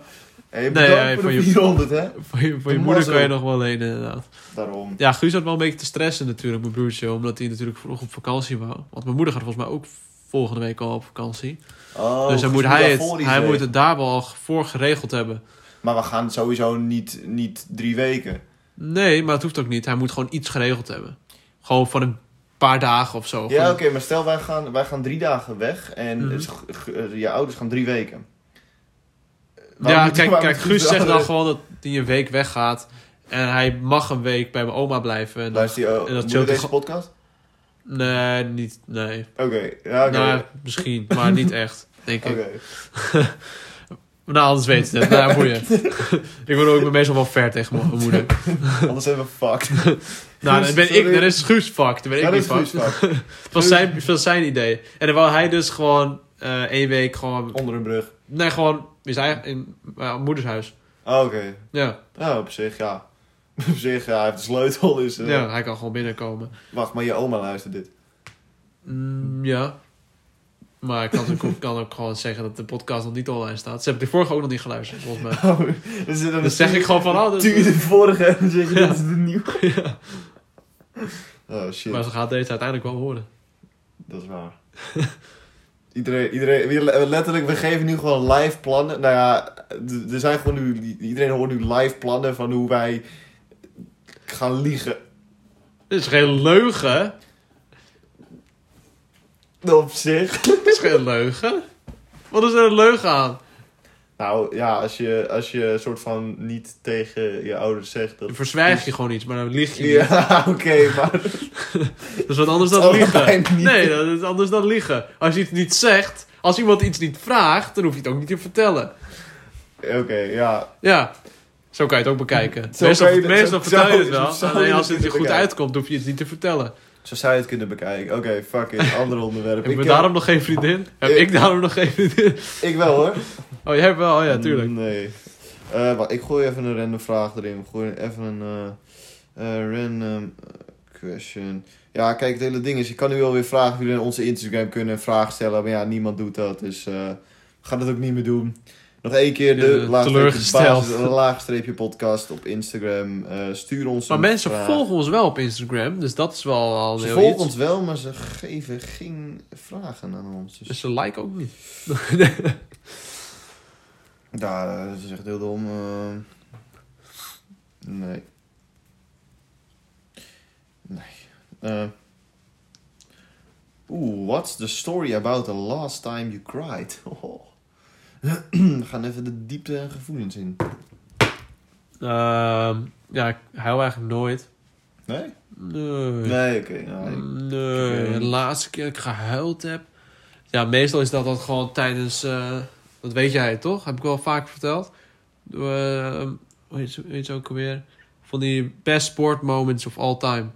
Hey, Nee, ja, voor je- 400, hè. [laughs] voor je, voor je Dat moeder kan je nog wel lenen, inderdaad. Daarom. Ja, Guus had wel een beetje te stressen natuurlijk, mijn broertje. Omdat hij natuurlijk vroeg op vakantie wou. Want mijn moeder gaat volgens mij ook volgende week al op vakantie. Oh, dus dan moet hij, het, hij moet het daar wel al voor geregeld hebben. Maar we gaan sowieso niet, niet drie weken. Nee, maar het hoeft ook niet. Hij moet gewoon iets geregeld hebben. Gewoon van een paar dagen of zo. Ja, oké, maar stel wij gaan, wij gaan drie dagen weg en Mhm. eh, je ouders gaan drie weken. Waarom Ja, kijk, kijk Guus zegt dan gewoon dat hij een week weggaat. En hij mag een week bij mijn oma blijven. En Luister je oh, en dat je deze podcast? nee, niet, nee. Oké, ja. Nou, misschien, maar niet echt, denk ik. Oké. [laughs] Nou, anders weet je het. Nou, boeien. [laughs] ik word ook meestal wel ver tegen mijn moeder. [laughs] Anders zijn we fucked. Nou, dan ben ik, dan is Guus fucked. Dan ben ik niet is fucked. Het was zijn, het was zijn idee. En dan wou hij dus gewoon eh één week gewoon... Onder een brug. Nee, gewoon in zijn in mijn moeders huis. Oh, Oké. Ja, Ja, op zich, ja. [laughs] Op zich, ja, hij heeft de sleutel, dus... eh, ja hij kan gewoon binnenkomen. Wacht, maar je oma luistert dit. Mm, ja. Maar ik kan ook, [laughs] kan ook gewoon zeggen dat de podcast nog niet online staat. Ze hebben de vorige ook nog niet geluisterd, volgens mij. [laughs] Oh, dus dan zeg ik gewoon van, oh, Tuur de vorige en dan zeg je, Ja. dit is de nieuwe. Ja. Oh, shit. Maar ze gaat deze uiteindelijk wel horen. Dat is waar. Iedereen, iedereen, we- letterlijk, we geven nu gewoon live plannen. Nou ja, er zijn gewoon nu, iedereen hoort nu live plannen van hoe wij gaan liegen. Dit is geen leugen. Op zich. Dit is geen leugen. Wat is er een leugen aan? Nou ja, als je, als je soort van niet tegen je ouders zegt dat... Dan verzwijg je gewoon iets, maar dan lieg je niet. Ja, [laughs] oké, maar... [laughs] Dat is wat anders dan [laughs] liegen. Nee, dat is anders dan liegen. Als je iets niet zegt, als iemand iets niet vraagt, dan hoef je het ook niet te vertellen. Oké, ja. Ja, zo kan je het ook bekijken. Zo meestal kan je het- meestal zo- vertel je het wel. Alleen als het je goed bekijken. uitkomt, hoef je het niet te vertellen. Zo zou je het kunnen bekijken. Oké, fuck it. Ander onderwerp. Heb eh, daarom nog geen vriendin? Heb ik- ik daarom nog geen vriendin? Ik wel hoor. Oh, jij hebt wel? Oh ja, tuurlijk. Nee. Eh, wacht, ik gooi even een random vraag erin. Gooi even een eh, eh, random question. Ja, kijk, het hele ding is, ik kan nu wel weer vragen of jullie in onze Instagram kunnen vraag stellen. Maar ja, niemand doet dat, dus gaan dat ook niet meer doen. Nog één keer de, laagstreepje teleurgesteld. podcast op Instagram. Eh, stuur ons Maar mensen vraag. volgen ons wel op Instagram, dus dat is wel al Ze heel volgen iets. ons wel, maar ze geven geen vragen aan ons. Dus Dus ze liken ook niet. [laughs] Ja, dat is echt heel dom. eh. nee. Nee. Eh. Oeh, what's the story about the last time you cried? [laughs] Oh. We gaan even de diepte en gevoelens in. Ehm, ja, ik huil eigenlijk nooit. Nee? Nee. Nee, oké. ik- Nee, eh, de laatste keer dat ik gehuild heb. Ja, meestal is dat dan gewoon tijdens. eh, dat weet jij toch? Heb ik wel vaak verteld. Hoe heet ze- hoe heet ze ook alweer? Van die best sport moments of all time.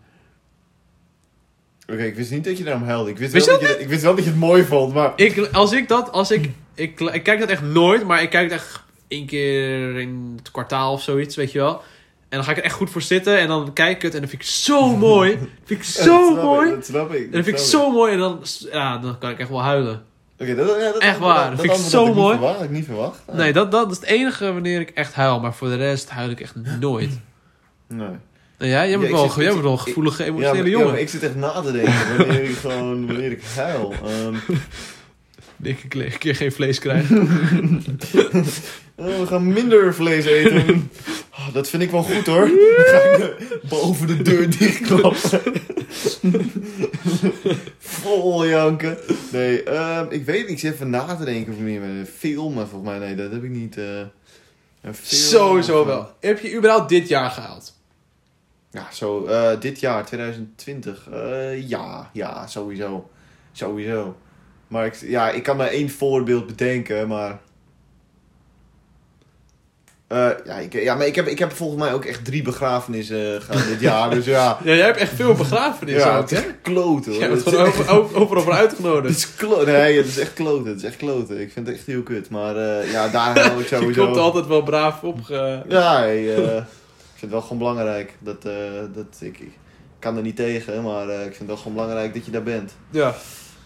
Oké, ik wist niet dat je daarom huilde. Ik wist, Wist wel je dat je, ik wist wel dat je het mooi vond, maar... Ik, als ik dat, als ik, ik, ik kijk dat echt nooit, maar ik kijk het echt één keer in het kwartaal of zoiets, weet je wel. En dan ga ik er echt goed voor zitten en dan kijk ik het en dan vind ik het zo [laughs] mooi. vind ik zo dat mooi. Ik, dat snap ik. En dan vind ik zo mooi en dan, ja, dan kan ik echt wel huilen. Oké, dat, ja, dat, Echt waar, dat vind ik zo ik mooi. verwacht, had ik niet verwacht. Nee, dat, dat is het enige wanneer ik echt huil. Maar voor de rest huil ik echt nooit. Nee. Jij Ja, bent ik wel, zit- jij bent wel een gevoelige, Ja, emotionele ja, jongen. maar ik zit echt na te denken wanneer ik gewoon, wanneer ik huil. [laughs] Ehm, Ik een keer- een keer geen vlees krijgen. [laughs] oh, we gaan minder vlees eten. Oh, [laughs] dat vind ik wel goed hoor. Dan ga ik boven de deur dichtklappen. [laughs] Vol janken. Nee, ehm, ik weet niet. Ik zit even na te denken of meer met een film. Maar volgens mij, nee, dat heb ik niet. eh, een film Sowieso wel. Heb je überhaupt dit jaar gehaald? Ja, zo eh, dit jaar, 2020. eh, ja, ja, sowieso. Sowieso. Maar ik, ja, ik kan maar één voorbeeld bedenken, maar... Eh, ja, ik, ja, maar ik heb, ik heb volgens mij ook echt drie begrafenissen gehad dit [laughs] jaar, dus ja... Ja, jij hebt echt veel begrafenissen Ja, ook, het is kloten hoor. Jij bent Het gewoon echt- over, over, overal voor Het uitgenodigd. is kloten. Nee, het is echt kloten. Het is echt kloten. Ik vind het echt heel kut. Maar eh, ja, daar hou ik [laughs] Je sowieso... komt altijd wel braaf op. ge- Ja, eh, ik vind het wel gewoon belangrijk. Dat, eh, dat ik, ik kan er niet tegen, maar eh, ik vind het wel gewoon belangrijk dat je daar bent. Ja,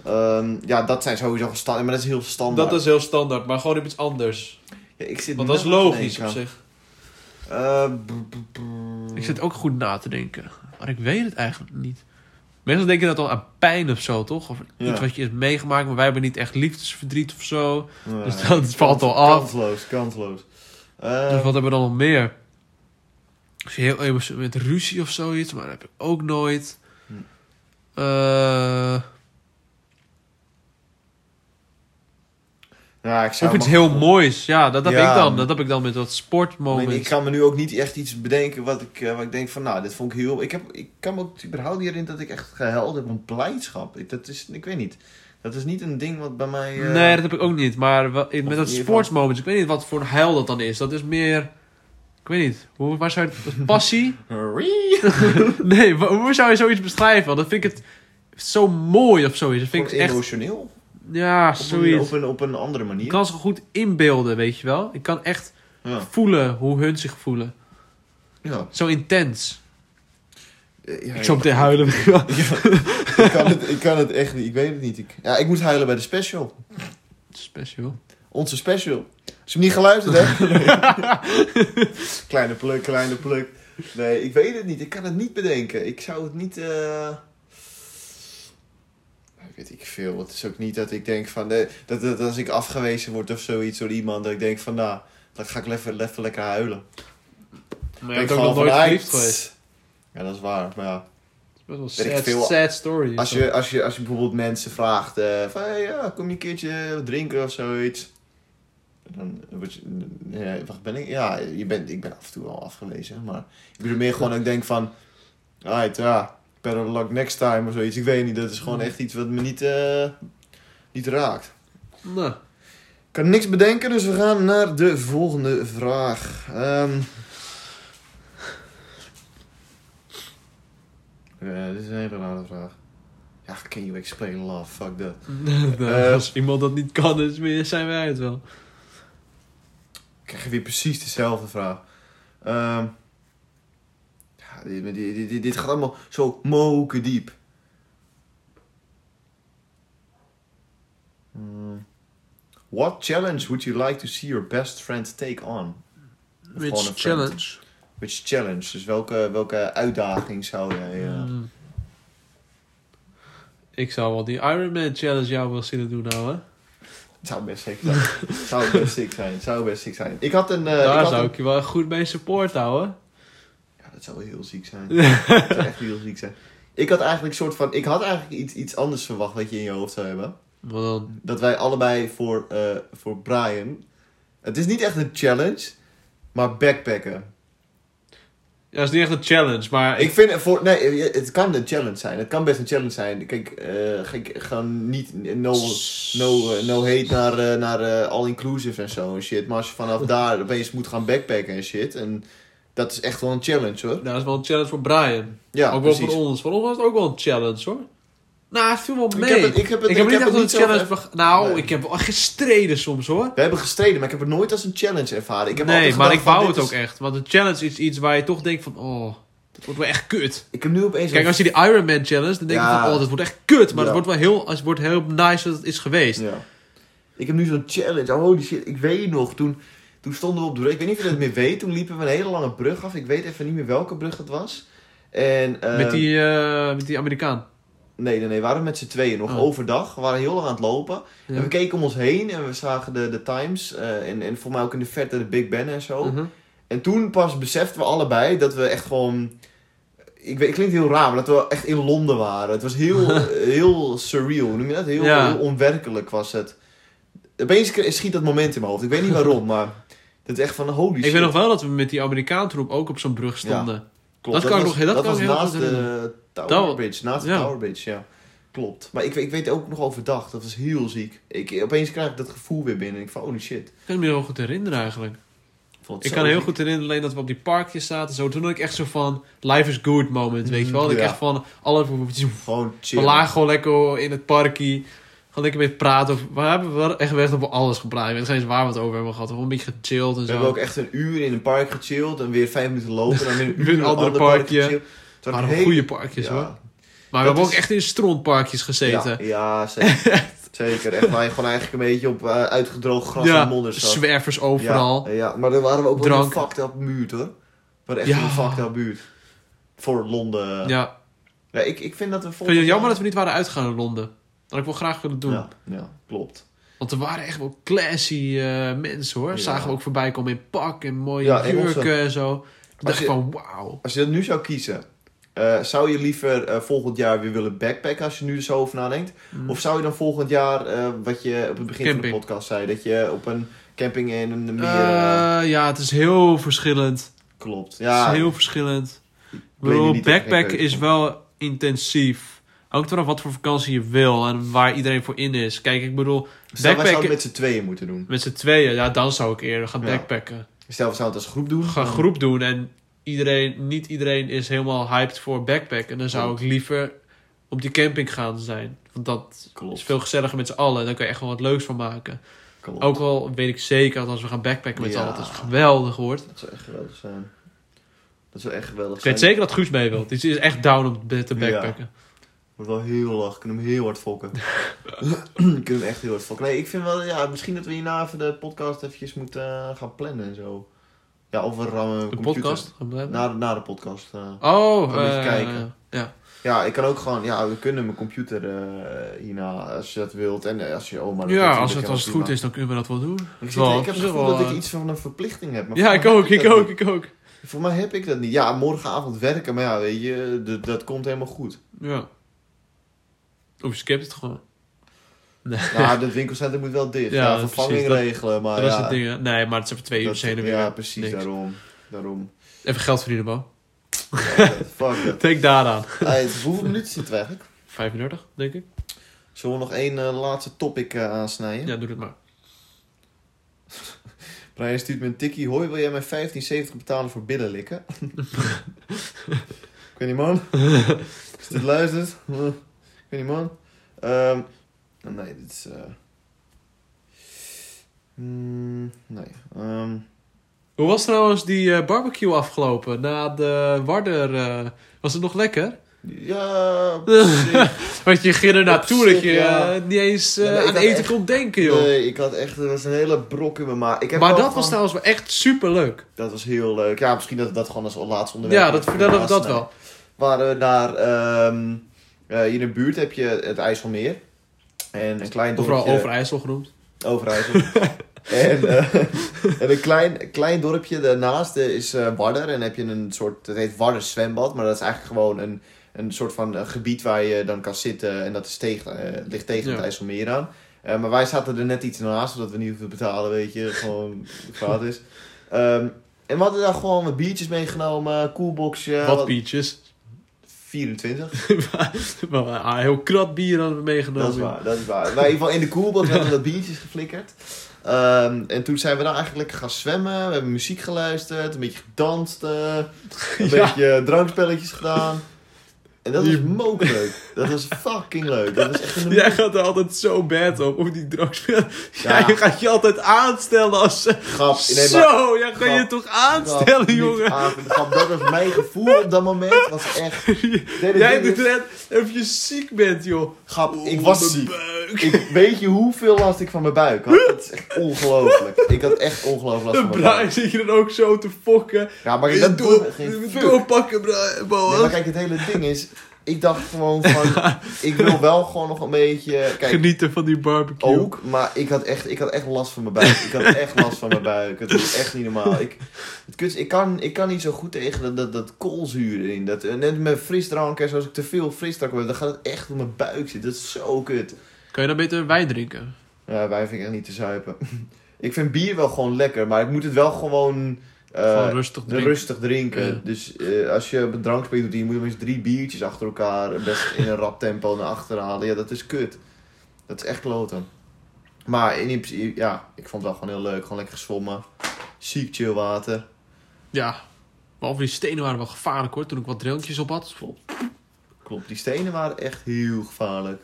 Ehm, ja, dat zijn sowieso standaard, maar dat is heel standaard. dat is heel standaard. Maar gewoon op iets anders. Ja, ik zit Want dat is logisch op denken. zich. Eh, b- b- b- Ik zit ook goed na te denken. Maar ik weet het eigenlijk niet. Meestal denk je dat al aan pijn of zo, toch? Of Ja. iets wat je hebt meegemaakt, maar wij hebben niet echt liefdesverdriet of zo. Nee, Dus dat valt al af. Kansloos, kansloos. Dus Eh, wat hebben we dan nog meer? Als je heel emotioneel met ruzie of zoiets, maar dat heb ik ook nooit. Hm. Eh, ja, ik zou of iets heel moois. Ja, dat heb Ja. ik dan. Dat heb ik dan met dat sportmoment. ik kan me nu ook niet echt iets bedenken wat ik, eh, wat ik denk van, nou, dit vond ik heel... Ik, heb, ik kan me ook überhaupt niet herinneren dat ik echt gehuild heb om blijdschap. Ik, dat is, ik weet niet. Dat is niet een ding wat bij mij... eh, Nee, dat heb ik ook niet. Maar met dat sportsmoment, ik weet niet wat voor een huil dat dan is. Dat is meer... Ik weet niet. Hoe, waar zou je. [laughs] Passie? [laughs] nee, hoe zou je zoiets beschrijven? Want dan vind ik het zo mooi of zoiets. Dat vind ik echt... emotioneel. Ja, zoiets. op, een, op een andere manier. Ik kan ze goed inbeelden, weet je wel. Ik kan echt... Ja. voelen hoe hun zich voelen. Ja. Zo intens. Eh, ja, ik zou meteen huilen. [laughs] Ja, ik, kan het, ik kan het echt niet. Ik weet het niet. Ik, ja, ik moet huilen bij de special. Special. Onze special. Als je hem niet geluisterd hebt. Nee. [laughs] kleine pluk, kleine pluk. Nee, ik weet het niet. Ik kan het niet bedenken. Ik zou het niet... eh Weet ik veel. Het is ook niet dat ik denk van... eh, dat, dat als ik afgewezen word of zoiets door iemand... Dat ik denk van nou... Dan ga ik even, even lekker huilen. Maar je bent ook nog nooit van, verliefd "Ai, geweest. Ja, dat is waar. Maar ja. Dat is Weet wel sad, veel. sad story. Als je, als, je, als je bijvoorbeeld mensen vraagt eh, van hey, ja, kom je een keertje drinken of zoiets. Dan word je, ja, wacht, ben ik? Ja, je bent, ik ben af en toe wel afgewezen. Maar ik bedoel meer gewoon ik denk van, alright, ja, better luck next time of zoiets. Ik weet niet, dat is gewoon echt iets wat me niet, eh, niet raakt. Nou, Ik kan niks bedenken, dus we gaan naar de volgende vraag. Ehm ja, dit is een hele rare vraag. Ja, can you explain love? Fuck that. [laughs] Eh. als iemand dat niet kan, is meer, zijn wij het wel. Ik krijg weer precies dezelfde vraag. Ehm ja, dit, dit, dit, dit gaat allemaal zo moken diep. Hmm. What challenge would you like to see your best friend take on? Of Which challenge? Which challenge? Dus welke, welke uitdaging zou jij... Hmm. Ik zou wel die Ironman challenge jou wel zin doen nou, hè? Zou best sick zijn. [laughs] Zou best sick zijn. Zou best sick zijn. Ik had een... eh, ik Daar had zou een- ik je wel goed mee support houden. Dat zou heel ziek zijn. [laughs] dat zou echt heel ziek zijn. Ik had eigenlijk soort van... Ik had eigenlijk iets, iets anders verwacht wat je in je hoofd zou hebben. Dan... Dat wij allebei voor, eh, voor Brian... Het is niet echt een challenge, maar backpacken. Ja, dat is niet echt een challenge, maar... Ik vind voor... Nee, het kan een challenge zijn. Het kan best een challenge zijn. Kijk, eh ik gewoon niet... No, no, eh, no hate naar, naar all-inclusive en zo en shit. Maar als je vanaf [laughs] daar opeens moet gaan backpacken en shit... En dat is echt wel een challenge, hoor. Nou, dat is wel een challenge voor Brian. Ja, ook wel precies. voor ons. Voor ons was het ook wel een challenge, hoor. Nou, het viel wel Ik mee. heb het, ik heb het, ik heb niet echt het een challenge... even- Nou, Nee. ik heb wel gestreden soms, hoor. We hebben gestreden, maar ik heb het nooit als een challenge ervaren. Ik heb nee, maar ik wou het ook echt. Want een challenge is iets waar je toch denkt van... Oh, dat wordt wel echt kut. Ik heb nu opeens... Kijk, als je die Ironman challenge... Dan denk je Ja. van... Oh, dat wordt echt kut. Maar Ja. het wordt wel heel... Het wordt heel nice dat het is geweest. Ja. Ik heb nu zo'n challenge. Oh, holy shit. Ik weet nog, toen, toen stonden we op de brug. Ik weet niet of je dat meer weet. Toen liepen we een hele lange brug af. Ik weet even niet meer welke brug het was. En, eh, Met, die, eh, met die Amerikaan. Nee, nee, nee. We waren met z'n tweeën nog Oh. overdag. We waren heel lang aan het lopen. Ja. En we keken om ons heen en we zagen de, de Times. eh, en, en voor mij ook in de verte de Big Ben en zo. Mhm. En toen pas beseften we allebei dat we echt gewoon... Ik weet, het klinkt heel raar, maar dat we echt in Londen waren. Het was heel, [laughs] heel surreal, hoe noem je dat? Heel, Ja. heel onwerkelijk was het. Opeens schiet dat moment in mijn hoofd. Ik weet niet waarom, maar... Het is echt van holy shit. Ik weet nog wel dat we met die Amerikaan troep ook op zo'n brug stonden. Klopt, dat kan ik was, nog- dat kan was ik heel naast de Tower Dat- Bridge. Naast de. Tower Bridge, ja. Klopt. Maar ik, weet- ik weet ook nog overdag. Dat was heel ziek. Ik, opeens krijg ik dat gevoel weer binnen. Ik van, holy shit. Ik kan me heel goed herinneren eigenlijk. Ik kan me heel ziek. goed herinneren alleen dat we op die parkjes zaten. Zo. Toen had ik echt zo van life is good moment, weet je wel. Dat ik echt van alle... Gewoon chill. We lagen gewoon lekker in het parkie. Gewoon lekker met praten. Over, we hebben wel echt echt over alles gepraat. Ik weet niet eens waar we het over hebben gehad. Gewoon een beetje gechilled en We zo. hebben ook echt een uur in een park gechilled. En weer vijf minuten lopen. En weer een [laughs] Weer uur in een een ander park parkje. waren was wel heel- goede parkjes ja. hoor. Maar we hebben ook echt in strontparkjes gezeten. Ja, ja zeker. [laughs] zeker. Echt waar je gewoon eigenlijk een beetje op eh, uitgedroogd gras en modder zat. zwervers overal. Ja, ja, maar dan waren we ook wel een fucked up buurt hoor. We waren echt Ja. een fucked up buurt. Voor Londen. Ja. Ja, ik, ik vind dat we Ik volgens vind het jammer dat we niet waren uitgegaan in Londen. Dat ik wel graag willen doen. Ja, ja, klopt. Want er waren echt wel classy eh, mensen hoor. Ja. Zagen we ook voorbij komen in pak en mooie Ja, jurken en zo. Ik dacht je- van wauw. Als je dat nu zou kiezen, eh, zou je liever eh, volgend jaar weer willen backpacken als je nu er zo over nadenkt? Mm. Of zou je dan volgend jaar, wat je op het begin van de podcast zei, dat je op een camping in een meer... Ja, het is heel verschillend. klopt. Het Ja, is heel verschillend. Ik bedoel, geen backpacken is wel intensief. Hangt eraf wat voor vakantie je wil en waar iedereen voor in is. Kijk, ik bedoel, Stel, wij zouden met z'n tweeën moeten doen. met z'n tweeën, ja, dan zou ik eerder gaan Ja. backpacken. Stel, we zouden het als groep doen. Ga dan- groep doen en iedereen, niet iedereen is helemaal hyped voor backpacken. Dan zou ik liever op die camping gaan zijn. Want dat Klopt. is veel gezelliger met z'n allen. Dan kan je echt wel wat leuks van maken. Klopt. Ook al weet ik zeker dat als we gaan backpacken met z'n Ja. allen, dat het geweldig wordt. Dat zou echt geweldig zijn. Dat zou echt geweldig Ik zijn. weet zeker dat Guus mee wil. Die is echt down om te backpacken. Wordt wel heel lach. Ik kan hem heel hard fokken. [laughs] ik kan hem echt heel hard fokken. Nee, ik vind wel, ja, misschien dat we hierna even de podcast eventjes moeten eh, gaan plannen en zo. Ja, of we rammen De computer. podcast? Na, na de podcast. eh. Oh, even eh, kijken. Ja. Ja, ik kan ook gewoon, ja, we kunnen mijn computer hierna, als je dat wilt. En als je oma Ja, als het, als het goed is, dan kunnen we dat wel doen. Ik, zit, ik heb het gevoel wel, dat ik iets van een verplichting heb. maar Ja, ik ook, ik ook, ik ook. Voor mij heb ik dat niet. Ja, morgenavond werken, maar ja, weet je, dat komt helemaal goed. Ja. Of je skipt het gewoon. [laughs] Nou, het winkelcentrum moet wel dicht. Ja, vervanging dat- regelen, maar dat ja. is het ding, hè. Nee, maar het is even twee uur heen en weer. Ja, precies, Niks. daarom. Daarom. Even geld verdienen, Bo. Fuck [laughs] it. Denk daaraan. Hey, hoeveel minuten zitten we eigenlijk? 35, denk ik. Zullen we nog één eh, laatste topic eh, aansnijden? Ja, doe het maar. [laughs] Brian stuurt me een tikkie. Hoi, wil jij mij 15,70 betalen voor billen likken? ik weet niet, man. Als je dit luistert. Weet niet, man. Ehm, nee, dit is... eh mm, nee. Ehm, Hoe was trouwens die eh, barbecue afgelopen? Na de Warder, eh, was het nog lekker? ja. [laughs] Want je ging er naartoe dat je ja. niet eens aan eten echt- kon denken, joh. Nee, ik had echt... Er was een hele brok in mijn maag. Ik heb maar dat was trouwens wel echt super leuk. Dat was heel leuk. Ja, misschien dat we dat gewoon als laatste onderwerp... Ja, dat vertellen we dat wel. waren we naar... ehm eh, hier in de buurt heb je het IJsselmeer. En een klein dorpje... Overal Overijssel genoemd. Overijssel. [laughs] en, eh, [laughs] en een klein, klein dorpje daarnaast eh, is eh Warder. En dan heb je een soort... Het heet Warder Zwembad. Maar dat is eigenlijk gewoon een, een soort van gebied waar je dan kan zitten. En dat is tegen, ligt tegen Ja. het IJsselmeer aan. Maar wij zaten er net iets naast, zodat we niet hoeven te betalen, weet je. Gewoon [laughs] gratis. Ehm, en we hadden daar gewoon wat biertjes meegenomen, koelboxje. Wat biertjes. 24. [laughs] Wel, een heel krat bier hadden we meegenomen. Dat is waar, dat is waar. Maar in ieder geval in de koelbox hadden we wat biertjes geflikkerd. Ehm, en toen zijn we dan eigenlijk gaan zwemmen. We hebben muziek geluisterd, een beetje gedanst, eh, een [laughs] Ja. beetje drankspelletjes gedaan. En dat Die- mokerleuk. Dat was fucking leuk. Dat was echt een Jij gaat er altijd zo bad op, hoe die speelt. Ja. Ja. je gaat je altijd aanstellen als... grap. Nee, maar- zo, ja, ga je grap. toch grap, aanstellen, jongen. aan- grap, dat was mijn gevoel op dat moment. Was echt... [laughs] Jij doet is- net of je ziek bent, joh. Grap, ik was ziek. buik. Ik, weet je hoeveel last ik van mijn buik had? Dat is echt ongelooflijk. Ik had echt ongelooflijk last van mijn buik. Brian zit je dan ook zo te fokken. Ja, maar dat Door- doet me geen fuck. Doorpakken, Brian. Nee, maar kijk, het hele ding is... Ik dacht gewoon van... [laughs] ik wil wel gewoon nog een beetje... Kijk, Genieten van die barbecue. ook, maar ik had, echt, ik had echt last van mijn buik. Ik had echt last van mijn buik. Het is echt niet normaal. Ik, het kut, is, ik, kan, ik kan niet zo goed tegen dat, dat, dat koolzuur erin. Dat, en net met frisdrank en zo, als ik te veel frisdrank heb, dan gaat het echt op mijn buik zitten. Dat is zo kut. Kan je dan beter wijn drinken? Ja, wij vind ik echt niet te zuipen. [laughs] ik vind bier wel gewoon lekker, maar ik moet het wel gewoon... eh, Gewoon rustig drinken. rustig drinken. Dus eh, als je op een drankspel doet, je moet minstens drie biertjes achter elkaar best [laughs] in een rap tempo naar achteren halen. Ja, dat is kut. Dat is echt kloten. Maar in principe, ja, ik vond het wel gewoon heel leuk. Gewoon lekker gezwommen. Ziek chill water. Ja. Behalve die stenen waren wel gevaarlijk hoor, toen ik wat drankjes op had. Klopt, die stenen waren echt heel gevaarlijk.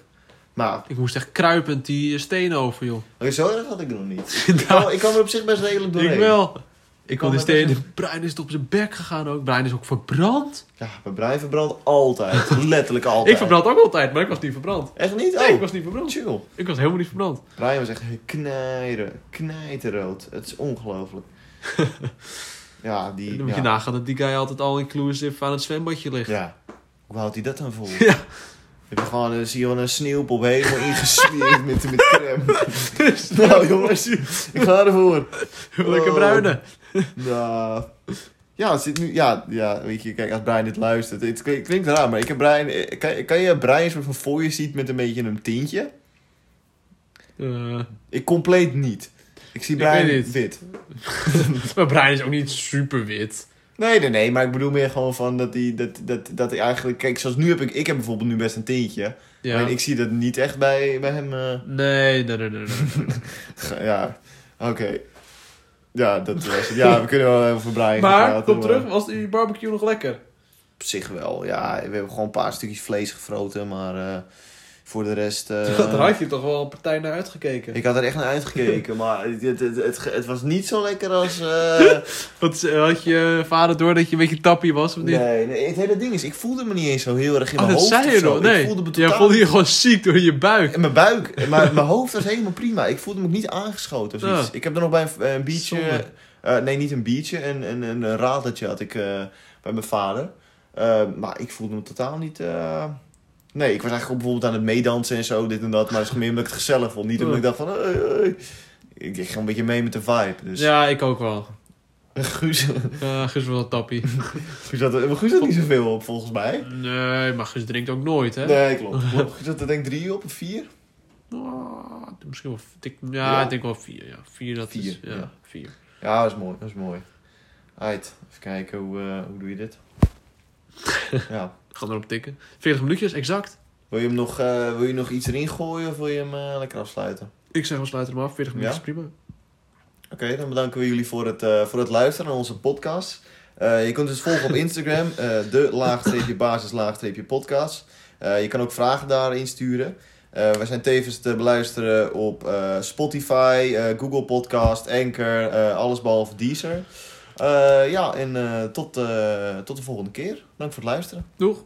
Maar, Ik moest echt kruipend die stenen over, joh. oké, zo erg had ik nog niet. [laughs] Ik kan, ik kan er op zich best redelijk doorheen. Ik wel. Ik kon best stenen... Brian is het op zijn bek gegaan ook. Brian is ook verbrand. Ja, mijn brein verbrandt altijd. [laughs] Letterlijk altijd. Ik verbrand ook altijd, maar ik was niet verbrand. Echt niet? Nee, ik Oh, was niet verbrand. chill. Ik was helemaal niet verbrand. Brian was echt knijten, knijterrood. Het is ongelooflijk. [laughs] ja, die... Dan moet ja. je nagaan dat die guy altijd al inclusive aan het zwembadje ligt. Ja. Hoe houdt hij dat dan vol? [laughs] Ja. Heb je gewoon, zie je gewoon een sneeuwpop helemaal ingesmeerd met, met crème. [laughs] nou jongens, ik ga ervoor. Lekker Oh. bruine. Nou, ja, het zit nu, ja, ja, weet je, kijk, als Brian dit luistert. Het klinkt, klinkt raar, maar ik heb Brian, eh, kan, kan je Brian soort van voor je ziet met een beetje een tintje? Eh, Ik compleet niet. Ik zie Ik Brian wit. [laughs] maar Brian is ook niet super wit. Nee, nee, nee, maar ik bedoel meer gewoon van dat hij, dat, dat, dat hij eigenlijk, kijk, zoals nu heb ik, ik heb bijvoorbeeld nu best een tintje. Ja. Maar ik zie dat niet echt bij, bij hem, eh, Nee, nee, nee, nee. nee. [laughs] ja, oké. Ja, dat was het. Ja, we kunnen wel Brian gaan maar, praten, kom terug, was die barbecue nog lekker? Op zich wel, ja. We hebben gewoon een paar stukjes vlees gefroten, maar... eh, Voor de rest... [laughs] eh, Daar had je toch wel een partij naar uitgekeken. Ik had er echt naar uitgekeken, maar het, het, het, was niet zo lekker als... eh, [laughs] Wat, eh, had je vader door dat je een beetje tappie was of niet? nee, nee, het hele ding is, ik voelde me niet eens zo heel erg in Oh, mijn dat hoofd zei je nog. Nee, Ik voelde me jij totaal... voelde je gewoon ziek door je buik. In mijn buik, maar mijn hoofd was helemaal prima. Ik voelde me ook niet aangeschoten of iets. Ja. Ik heb er nog bij een, een biertje... Nee, niet een biertje, een, een, een, radertje had ik bij mijn vader. Maar ik voelde me totaal niet... Nee, ik was eigenlijk bijvoorbeeld aan het meedansen en zo, dit en dat. Maar het is meer omdat ik het gezellig vond. Niet omdat ik dacht van... Hey, hey. Ik ging een beetje mee met de vibe. Dus Ja, ik ook wel. [laughs] Guus, Ja, Gus wel een tappie. [laughs] Guus, had, maar Guus had niet zoveel op, volgens mij. Nee, maar Gus drinkt ook nooit, hè? Nee, klopt. [laughs] klopt. Guus had er denk ik drie op, of vier. Oh, misschien wel... Ik, ja, Ja? ik denk wel vier. Ja, vier dat is... Ja, ja. vier. Ja, dat is mooi. Dat is mooi. Uit. Even kijken, hoe, eh, hoe doe je dit? ja. Gaan erop tikken. 40 minuutjes, exact. Wil je, hem nog, eh, wil je nog iets erin gooien of wil je hem eh, lekker afsluiten? Ik zeg, we sluiten hem af. 40 minuten Ja? is prima. Oké, dan bedanken we jullie voor het, eh, voor het luisteren naar onze podcast. Je kunt ons volgen op Instagram, de laagstreepje basis laagstreepje podcast. Je kan ook vragen daarin sturen. We zijn tevens te beluisteren op Spotify, Google Podcast, Anchor, alles behalve Deezer. Eh, ja, en eh, tot, eh, tot de volgende keer. Dank voor het luisteren. Doeg.